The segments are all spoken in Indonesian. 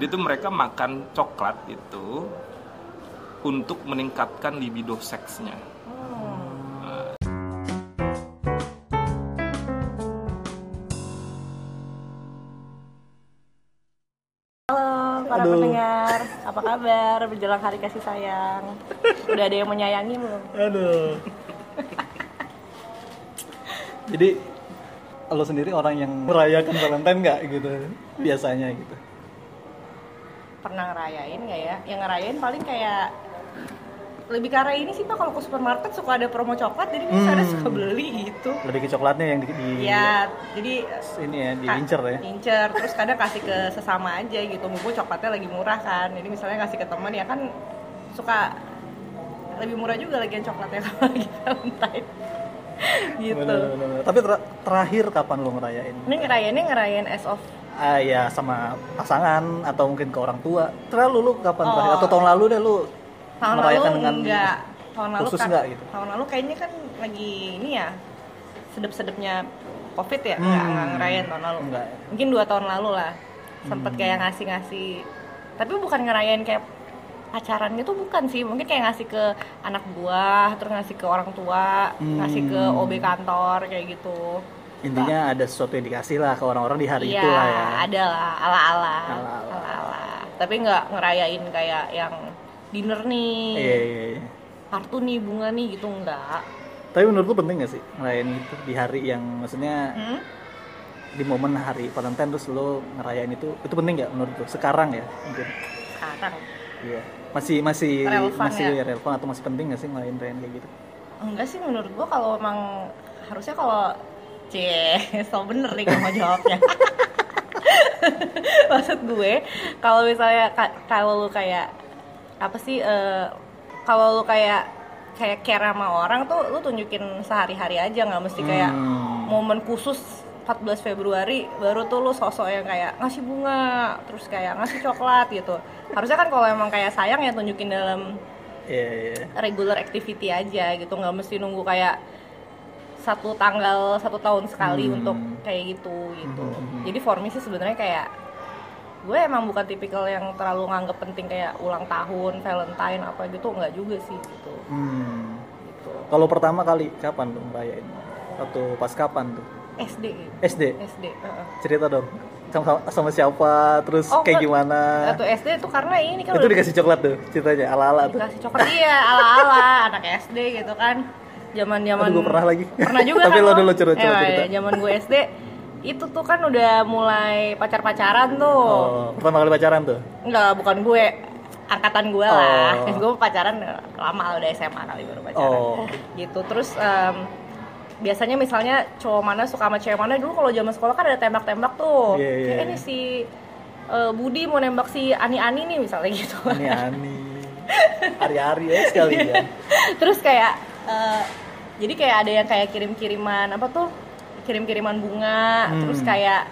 Jadi tuh mereka makan coklat itu untuk meningkatkan libido seksnya. Halo para Aduh. pendengar, apa kabar menjelang hari kasih sayang? Udah ada yang menyayangi belum? Aduh. Jadi lo sendiri orang yang merayakan Valentine nggak gitu biasanya gitu? Pernah ngerayain nggak ya? Yang ngerayain paling kayak lebih arah ini sih pak kalau ke supermarket suka ada promo coklat jadi misalnya Hmm. suka beli gitu Lebih ke coklatnya yang di, di ya jadi ini ya ka- diincer ya. incer terus kadang kasih ke sesama aja gitu mumpung coklatnya lagi murah kan jadi misalnya kasih ke teman ya kan suka lebih murah juga lagi yang coklatnya kalau lagi Valentine gitu Bener, bener, bener. Tapi ter- terakhir kapan lo ngerayain? ini ngerayainnya ngerayain as of Ah ya sama pasangan atau mungkin ke orang tua. Terlalu lu kapan Oh. terakhir? Atau tahun lalu deh lu tahun merayakan lalu dengan enggak tahun lalu khusus kan nggak gitu? tahun lalu kayaknya kan lagi ini ya sedep-sedepnya covid ya Hmm. nggak ngerayain tahun lalu Enggak. mungkin dua tahun lalu lah sempet Hmm. kayak ngasih-ngasih tapi bukan ngerayain kayak pacaran gitu bukan sih mungkin kayak ngasih ke anak buah terus ngasih ke orang tua ngasih ke Hmm. OB kantor kayak gitu Intinya ada sesuatu yang dikasih lah ke orang-orang di hari Iya, itu lah ya. ada lah ala-ala Ala-ala. tapi nggak ngerayain kayak yang dinner nih Iya, iya, iya. kartu nih bunga nih gitu enggak Tapi menurut lu penting gak sih ngerayain itu di hari yang maksudnya hmm? di momen hari Valentine terus lo ngerayain itu itu penting nggak menurut lu sekarang ya mungkin sekarang iya masih masih Relevan masih ya? relevan atau masih penting gak sih ngerayain ngerayain kayak gitu enggak sih menurut gua kalau emang harusnya kalau c so bener nih gua mau jawabnya. Maksud gue kalau misalnya ka- kalau lu kayak apa sih eh, kalau lu kayak kayak care sama orang tuh lu tunjukin sehari-hari aja nggak mesti kayak Hmm. momen khusus 14 Februari baru tuh lu sosok yang kayak ngasih bunga terus kayak ngasih coklat gitu. Harusnya kan kalau emang kayak sayang ya tunjukin dalam iya iya. regular activity aja gitu nggak mesti nunggu kayak satu tanggal satu tahun sekali Hmm. untuk kayak gitu gitu. Hmm. jadi for me sih sebenarnya kayak gue emang bukan tipikal yang terlalu nganggep penting kayak ulang tahun Valentine apa gitu nggak juga sih gitu. Hmm. gitu. Kalau pertama kali kapan lo ngerayain atau pas kapan tuh? SD. SD SD heeh. cerita dong. Sama, sama siapa? Terus Oh, kayak gimana? Waktu SD itu karena ini kan itu dikasih coklat tuh ceritanya ala ala tuh. Dikasih coklat. Iya ala ala anak SD gitu kan zaman zaman gue pernah lagi. pernah juga Tapi kan lo dulu, coba Eh, cerita. zaman gue SD itu tuh kan udah mulai pacar pacaran tuh oh, pertama kali pacaran tuh enggak bukan gue angkatan gue lah Oh. gue pacaran lama udah SMA kali baru pacaran Oh. gitu terus em, biasanya misalnya cowok mana suka sama cewek mana dulu kalau zaman sekolah kan ada tembak-tembak tuh Iya, iya, kayak iya. ini si eh, Budi mau nembak si Ani Ani nih misalnya gitu ani ani hari-hari ya sekali ya terus kayak eh, jadi kayak ada yang kayak kirim-kiriman apa tuh kirim-kiriman bunga Hmm. terus kayak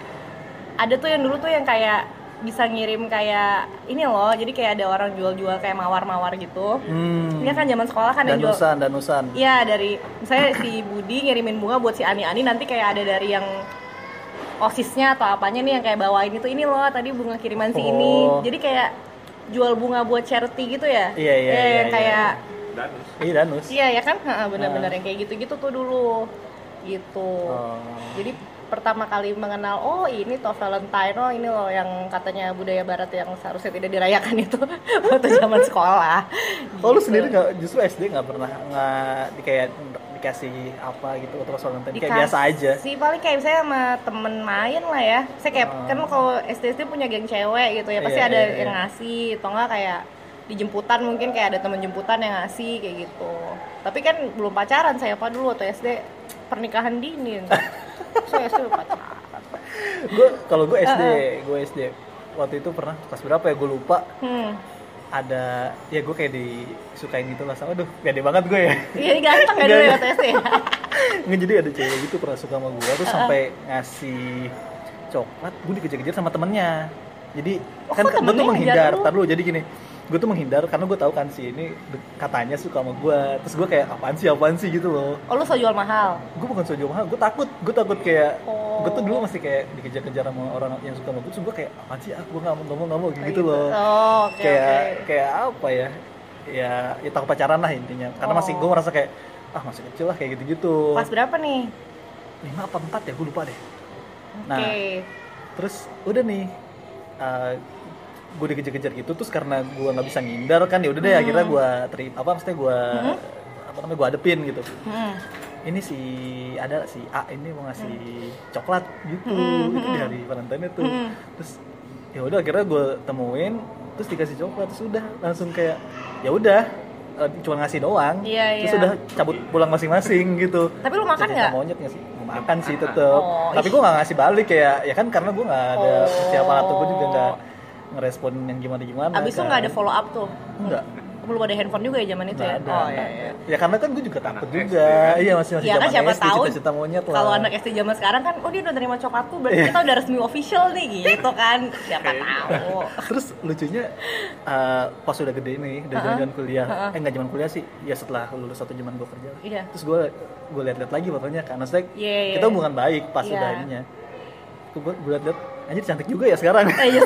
ada tuh yang dulu tuh yang kayak bisa ngirim kayak ini loh jadi kayak ada orang jual-jual kayak mawar-mawar gitu hmm. ini kan zaman sekolah kan yang jual danusan danusan Iya dari misalnya si Budi ngirimin bunga buat si Ani Ani nanti kayak ada dari yang osisnya atau apanya nih yang kayak bawain itu ini loh tadi bunga kiriman si ini Oh. jadi kayak jual bunga buat charity gitu ya Iya, iya, Eh, iya, yang iya. kayak Danus. iya danus iya ya kan Ha, bener-bener yang kayak gitu-gitu tuh dulu gitu Oh. jadi pertama kali mengenal oh ini toh Valentine oh ini loh yang katanya budaya barat yang seharusnya tidak dirayakan itu waktu zaman sekolah Oh lu Gitu. sendiri nggak justru SD nggak pernah nggak di kayak dikasih apa gitu terus Valentine kayak biasa aja. sih paling kayak saya sama temen main lah ya saya kayak Oh. kan kalau SD SD punya geng cewek gitu ya pasti Iya, ada iya, iya. yang ngasih atau enggak kayak di jemputan mungkin kayak ada temen jemputan yang ngasih kayak gitu. Tapi kan belum pacaran saya apa dulu atau SD pernikahan dini. Saya SD pacaran. Gue kalau gue SD gue SD waktu itu pernah kelas berapa ya? Gue lupa. Hmm. ada ya gue kayak disukain gitu lah. Sama aduh pede banget gue ya. Iya ini ganteng ya dulu ya waktu SD nggak jadi ada cewek gitu pernah suka sama gue terus sampai ngasih coklat gue dikejar-kejar sama temennya. Jadi Oh, kan gue tuh menghindar. tar dulu jadi gini gue tuh menghindar karena gue tahu kan si ini katanya suka sama gue terus gue kayak apaan sih apaan sih gitu loh Oh lu so jual mahal? gue bukan soal jual mahal gue takut gue takut kayak Oh. gue tuh dulu masih kayak dikejar-kejar sama orang yang suka sama gue terus gue kayak apaan sih aku nggak mau nggak mau nggak mau kayak gitu loh Oh, oke kayak oke. kayak apa ya ya ya takut pacaran lah intinya karena masih Oh. gue merasa kayak ah masih kecil lah kayak gitu-gitu Pas berapa nih? lima apa empat ya gue lupa deh Oke. Nah. terus udah nih gue dikejar-kejar gitu terus karena gue nggak bisa ngindar kan ya udah deh Hmm. akhirnya gue terima apa maksudnya gue apa namanya gue adepin gitu Hmm. ini si ada si A ini mau ngasih coklat gitu Hmm, itu di hmm. hari Valentine itu Hmm. terus ya udah akhirnya gue temuin terus dikasih coklat terus udah langsung kayak ya udah eh, cuma ngasih doang Iya, terus iya. udah cabut pulang masing-masing gitu Tapi lu makan nggak? monyet nggak sih makan sih tetep Oh, tapi gue nggak ngasih balik kayak ya kan karena gue nggak ada Oh. persiapan atau gue juga nggak ngerespon yang gimana gimana Abis itu nggak ada follow up tuh? enggak Belum ada handphone juga ya zaman itu ya? Nggak ada. Oh iya iya. ya karena kan gue juga takut Anak juga SD kan? iya masih masih Iya kan zaman siapa SD, tahu cita-cita monyet lah kalau anak SD zaman sekarang kan oh dia udah nerima coklatku berarti kita udah resmi official nih gitu kan siapa tahu terus lucunya eh, pas udah gede nih udah zaman kuliah Ha-ha. eh nggak zaman kuliah sih ya setelah lulus satu zaman gue kerja lah. Iya. terus gue gue lihat-lihat lagi fotonya kan maksudnya Iya, iya. kita hubungan baik pas Iya. udah ininya gue gue lihat-lihat anjir cantik juga ya sekarang eh kan lo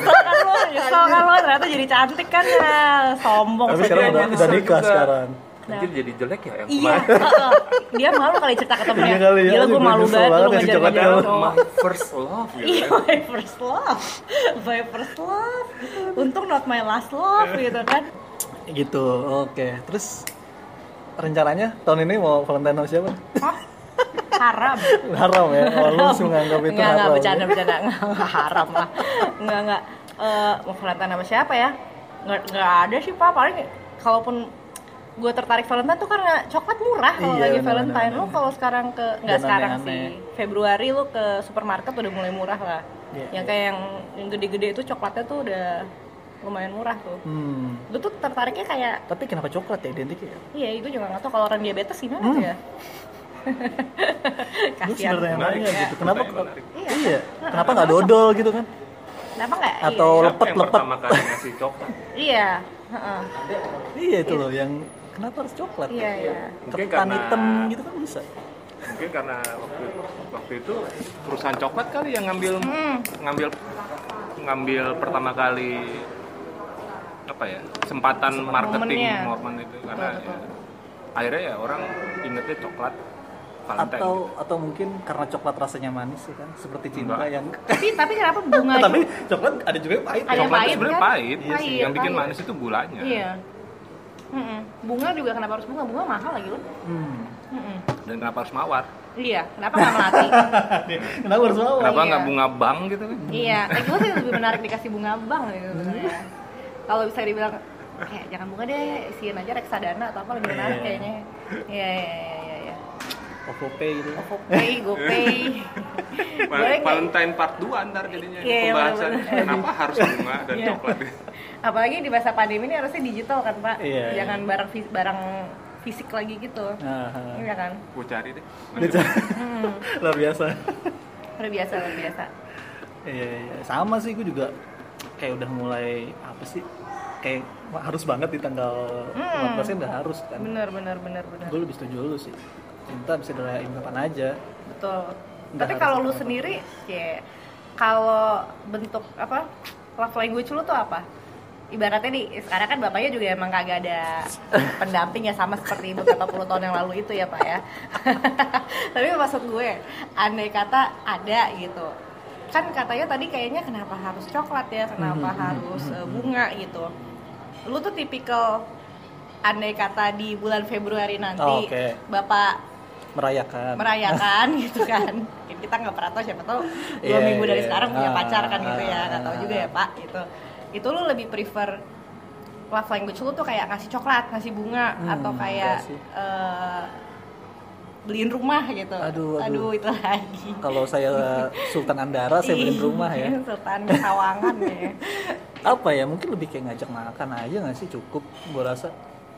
nyesel kan lo ternyata jadi cantik kan ya. Sombong tapi sekarang udah, udah nikah sekarang. Anjir jadi jelek ya yang iya dia malu kali cerita ke temennya Iya kali ya, gila aduh, gue malu banget lu coklat cowok My first love gitu Iya, my first love, my first love. Untung not my last love gitu kan. gitu oke. Terus rencananya tahun ini mau Valentine sama siapa? Hah? Haram. haram ya? Oh, lu langsung nganggap itu Enggak, enggak haram bercanda bercanda. Enggak, enggak haram lah. Enggak, enggak. Eh, mau Valentine sama siapa ya? Enggak, enggak ada sih, Pak. Paling kalaupun gue tertarik Valentine tuh karena coklat murah kalau Iya, lagi bener, Valentine bener, lu kalau sekarang ke nggak sekarang aneh-aneh. sih Februari lu ke supermarket udah mulai murah lah Iya, yang kayak yang yang gede-gede itu coklatnya tuh udah lumayan murah tuh hmm. gue tuh tertariknya kayak tapi kenapa coklat ya identik ya Iya, itu juga nggak tahu kalau orang diabetes gimana Hmm. tuh ya. Lu Kasihan. sebenarnya Menarik nanya ya. gitu kenapa. Iya. iya kenapa nggak dodol gitu kan Kenapa nggak? Atau iya, lepet, yang lepet. pertama kali ngasih coklat? Iya. heeh. iya itu loh yang kenapa harus coklat Iya, iya. Mungkin ketan karena- hitam gitu kan bisa Mungkin karena waktu waktu itu perusahaan coklat kali yang ngambil Hmm. ngambil ngambil pertama kali apa ya kesempatan marketing momen itu karena Betul, ya, akhirnya ya orang ingetnya coklat Valentine atau gitu. atau mungkin karena coklat rasanya manis ya kan seperti cinta Enggak. yang Tapi tapi kenapa bunga? tapi coklat ada juga yang pahit Ada yang coklat pahit, itu sebenarnya kan? pahit, Iya sih, yang bikin pahit. manis itu gulanya Iya. Mm-mm. Bunga juga kenapa harus bunga? Bunga mahal lagi loh. hmm. Mm-mm. dan kenapa harus mawar Iya, kenapa nggak melati? kenapa harus mau kenapa iya. nggak bunga bank gitu kan iya, eh, gue sih lebih menarik dikasih bunga bank gitu sebenarnya. Kalau bisa dibilang kayak jangan bunga deh, isiin aja reksadana atau apa lebih menarik Iya. kayaknya. Iya, iya, iya, iya, iya. OVO Pay gitu OVOPay, GoPay. Boleh? Valentine part 2 ntar jadinya Iya, iya, pembahasan bener-bener. kenapa harus bunga dan Iya. coklat Apalagi di masa pandemi ini harusnya digital kan Pak. Iya, iya. Jangan barang fis- barang fisik lagi gitu. nah, Iya kan? gue cari deh Hmm. luar biasa Luar biasa, luar biasa. iya iya sama sih gue juga kayak udah mulai apa sih kayak harus banget di tanggal Hmm. 14 kan udah harus kan Bener, bener, bener, bener. gue lebih setuju lu sih cinta bisa dirayain kapan aja Betul. Nggak Tapi harus kalau lu apa-apa. sendiri, ya kalau bentuk apa love language lu tuh apa? Ibaratnya nih, sekarang kan bapaknya juga emang kagak ada pendamping ya sama seperti ibu kata puluh tahun yang lalu itu ya pak ya. Tapi maksud gue, andai kata ada gitu, kan katanya tadi kayaknya kenapa harus coklat ya, kenapa Mhm, harus mhm, eh, mhm. bunga gitu. Lu tuh tipikal andai kata di bulan Februari nanti, Oh, oke. bapak merayakan. Merayakan gitu kan. Mungkin kita nggak pernah tahu siapa tahu dua Iya, minggu dari iya. sekarang punya Ah, pacar kan gitu ya. ah, nggak tahu ah, juga ya pak gitu. Itu lu lebih prefer love language lu tuh kayak ngasih coklat ngasih bunga Hmm, atau kayak eh, beliin rumah gitu? Aduh, aduh. itu lagi. Kalau saya Sultan Andara saya beliin rumah ya. Sultan Sawangan ya. Apa ya mungkin lebih kayak ngajak makan aja nggak sih? Cukup gue rasa.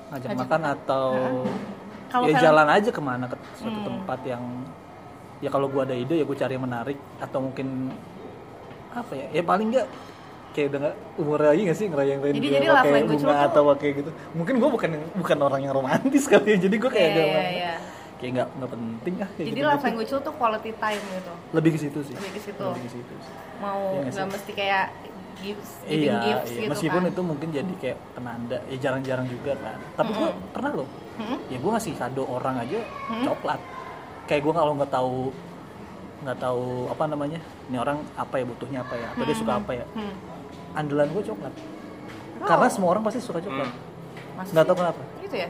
Ngajak Ngajak- makan atau Kalau ya film- jalan aja ke mana ke suatu Hmm. tempat yang ya kalau gue ada ide ya gue cari yang menarik atau mungkin apa ya ya paling nggak kayak udah nggak umur lagi nggak sih ngerayain Jadi- dia jadi pakai bunga tuh- atau pakai gitu mungkin gue bukan bukan orang yang romantis kali ya jadi gue kayak Iya, udah iya, iya. kayak nggak nggak penting ah kayak Jadi gitu, love language lo tuh quality time gitu. lebih ke situ sih Lebih ke situ. lebih ke situ sih. Mau Iya nggak sih? mesti kayak gifts, giving iya, gifts iya. gitu meskipun kan. itu mungkin jadi kayak penanda ya jarang-jarang juga kan tapi gue pernah loh Mm-mm. ya gue ngasih kado orang aja Hmm? coklat kayak gue kalau nggak tahu nggak tahu apa namanya ini orang apa ya butuhnya apa ya atau dia suka apa ya Hmm. andalan gue coklat Oh. karena semua orang pasti suka coklat Masih nggak tahu kenapa gitu ya?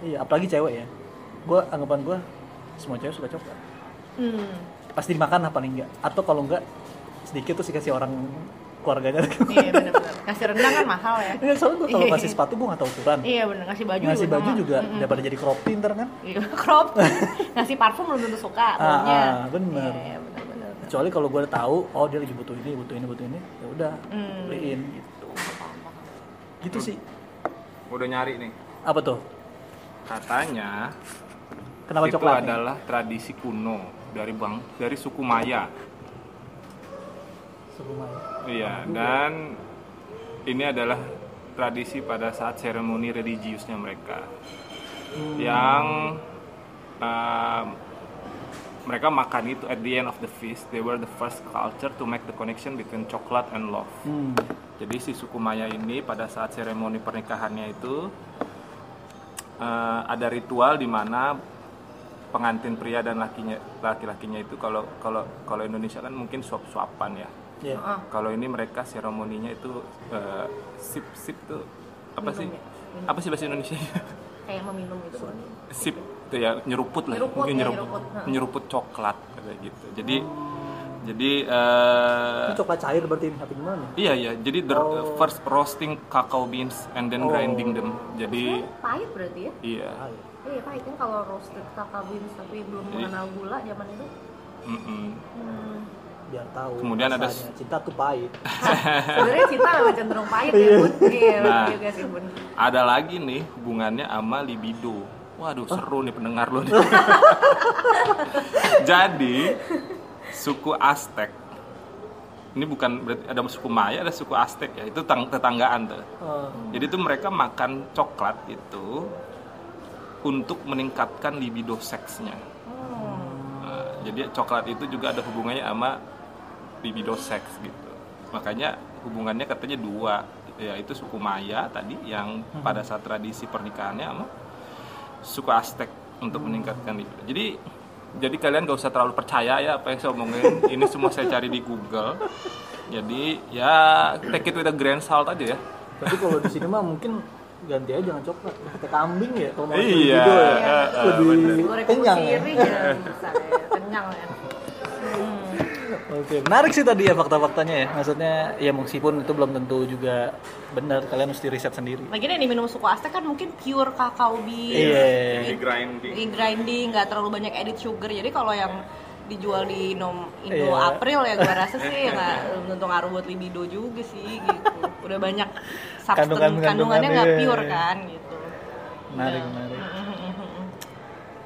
iya apalagi cewek ya gue anggapan gue semua cewek suka coklat Hmm. pasti dimakan lah paling enggak atau kalau enggak sedikit tuh dikasih orang keluarganya Iya benar-benar. Ngasih rendang kan mahal ya. Iya, soalnya gue kalau Iya. kasih sepatu gue nggak tahu ukuran Iya benar ngasih baju ngasih juga baju sama. juga Mm-mm. daripada jadi crop pinter kan Iya, crop. ngasih parfum belum tentu suka Ah, ah, bener. Iya, benar-benar. kecuali kalau gue udah tahu oh dia lagi butuh ini butuh ini butuh ini ya udah Hmm. beliin gitu gitu sih Udah nyari nih. apa tuh Katanya kenapa itu coklat nih? adalah tradisi kuno dari bang dari suku Maya. Suku Maya. Iya, dan ini adalah tradisi pada saat seremoni religiusnya mereka. Yang um, mereka makan itu at the end of the feast, they were the first culture to make the connection between chocolate and love. Hmm. Jadi si suku Maya ini pada saat seremoni pernikahannya itu eh, ada ritual di mana pengantin pria dan lakinya laki-lakinya itu kalau kalau kalau Indonesia kan mungkin suap-suapan ya. Iya. Ah, Kalau ini mereka seremoninya itu eh, sip sip tuh apa sih? Minum ya? Apa sih bahasa Indonesia? kayak meminum gitu. sip itu ya nyeruput lah, Nyeruput, mungkin ya, nyeruput, nyeruput. Nyeruput coklat kayak gitu. Jadi jadi eh, Ini coklat cair berarti ini apa gimana? Iya iya, jadi the Oh. first roasting cacao beans and then Oh. grinding them. Jadi Pahit berarti ya? iya, Iya pahit kan kalau roasted kakao beans tapi belum mengenal gula zaman itu. mm-mm. Hmm. Biar tahu Kemudian ada cinta tuh pahit Sebenarnya cinta memang cenderung pahit ya, Bun. Iya, Nah. juga sih, Bun. ada lagi nih hubungannya sama libido. Waduh seru nih pendengar lo nih. Jadi suku Aztec ini bukan berarti ada suku Maya ada suku Aztec ya itu tang- tetanggaan tuh. Oh. Jadi itu mereka makan coklat itu untuk meningkatkan libido seksnya. Nah, jadi coklat itu juga ada hubungannya sama libido seks gitu. Makanya hubungannya katanya dua, yaitu suku Maya tadi yang pada saat tradisi pernikahannya sama suku Aztec untuk meningkatkan libido. Jadi jadi kalian gak usah terlalu percaya ya apa yang saya omongin. Ini semua saya cari di Google. Jadi ya take it with a grain of salt aja ya. tapi kalau di sini mah mungkin ganti aja jangan coklat pakai kambing ya kalau mau Iya, libido ya. eh, eh, lebih kenyang ya. Kenyang ya. Oke, menarik sih tadi ya fakta-faktanya ya. Maksudnya ya meskipun itu belum tentu juga benar, kalian mesti riset sendiri. Lagian yang diminum suku Aztec kan mungkin pure kakao beans. Iya. Di grinding. Di grinding, nggak terlalu banyak edit sugar. Jadi kalau yang dijual di Indo, Indo Iya. April ya gue rasa sih nggak belum tentu ngaruh buat libido juga sih gitu. Udah banyak substance Kandungan- kandungannya nggak kandungannya, pure iya. kan gitu. Menarik, Udah. menarik.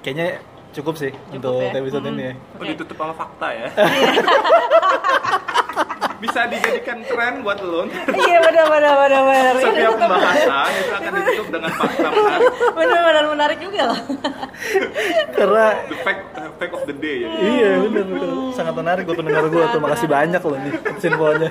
Kayaknya cukup sih untuk ya. episode Mm-mm. ini ya. Oh, ditutup sama fakta ya. Bisa dijadikan tren buat lo. Iya benar benar benar benar. Setiap pembahasan itu akan ditutup dengan fakta menarik. Benar benar menarik juga loh. Karena The fact, the fact of the day ya. iya benar benar sangat menarik buat pendengar gue tuh. Makasih banyak loh nih infonya.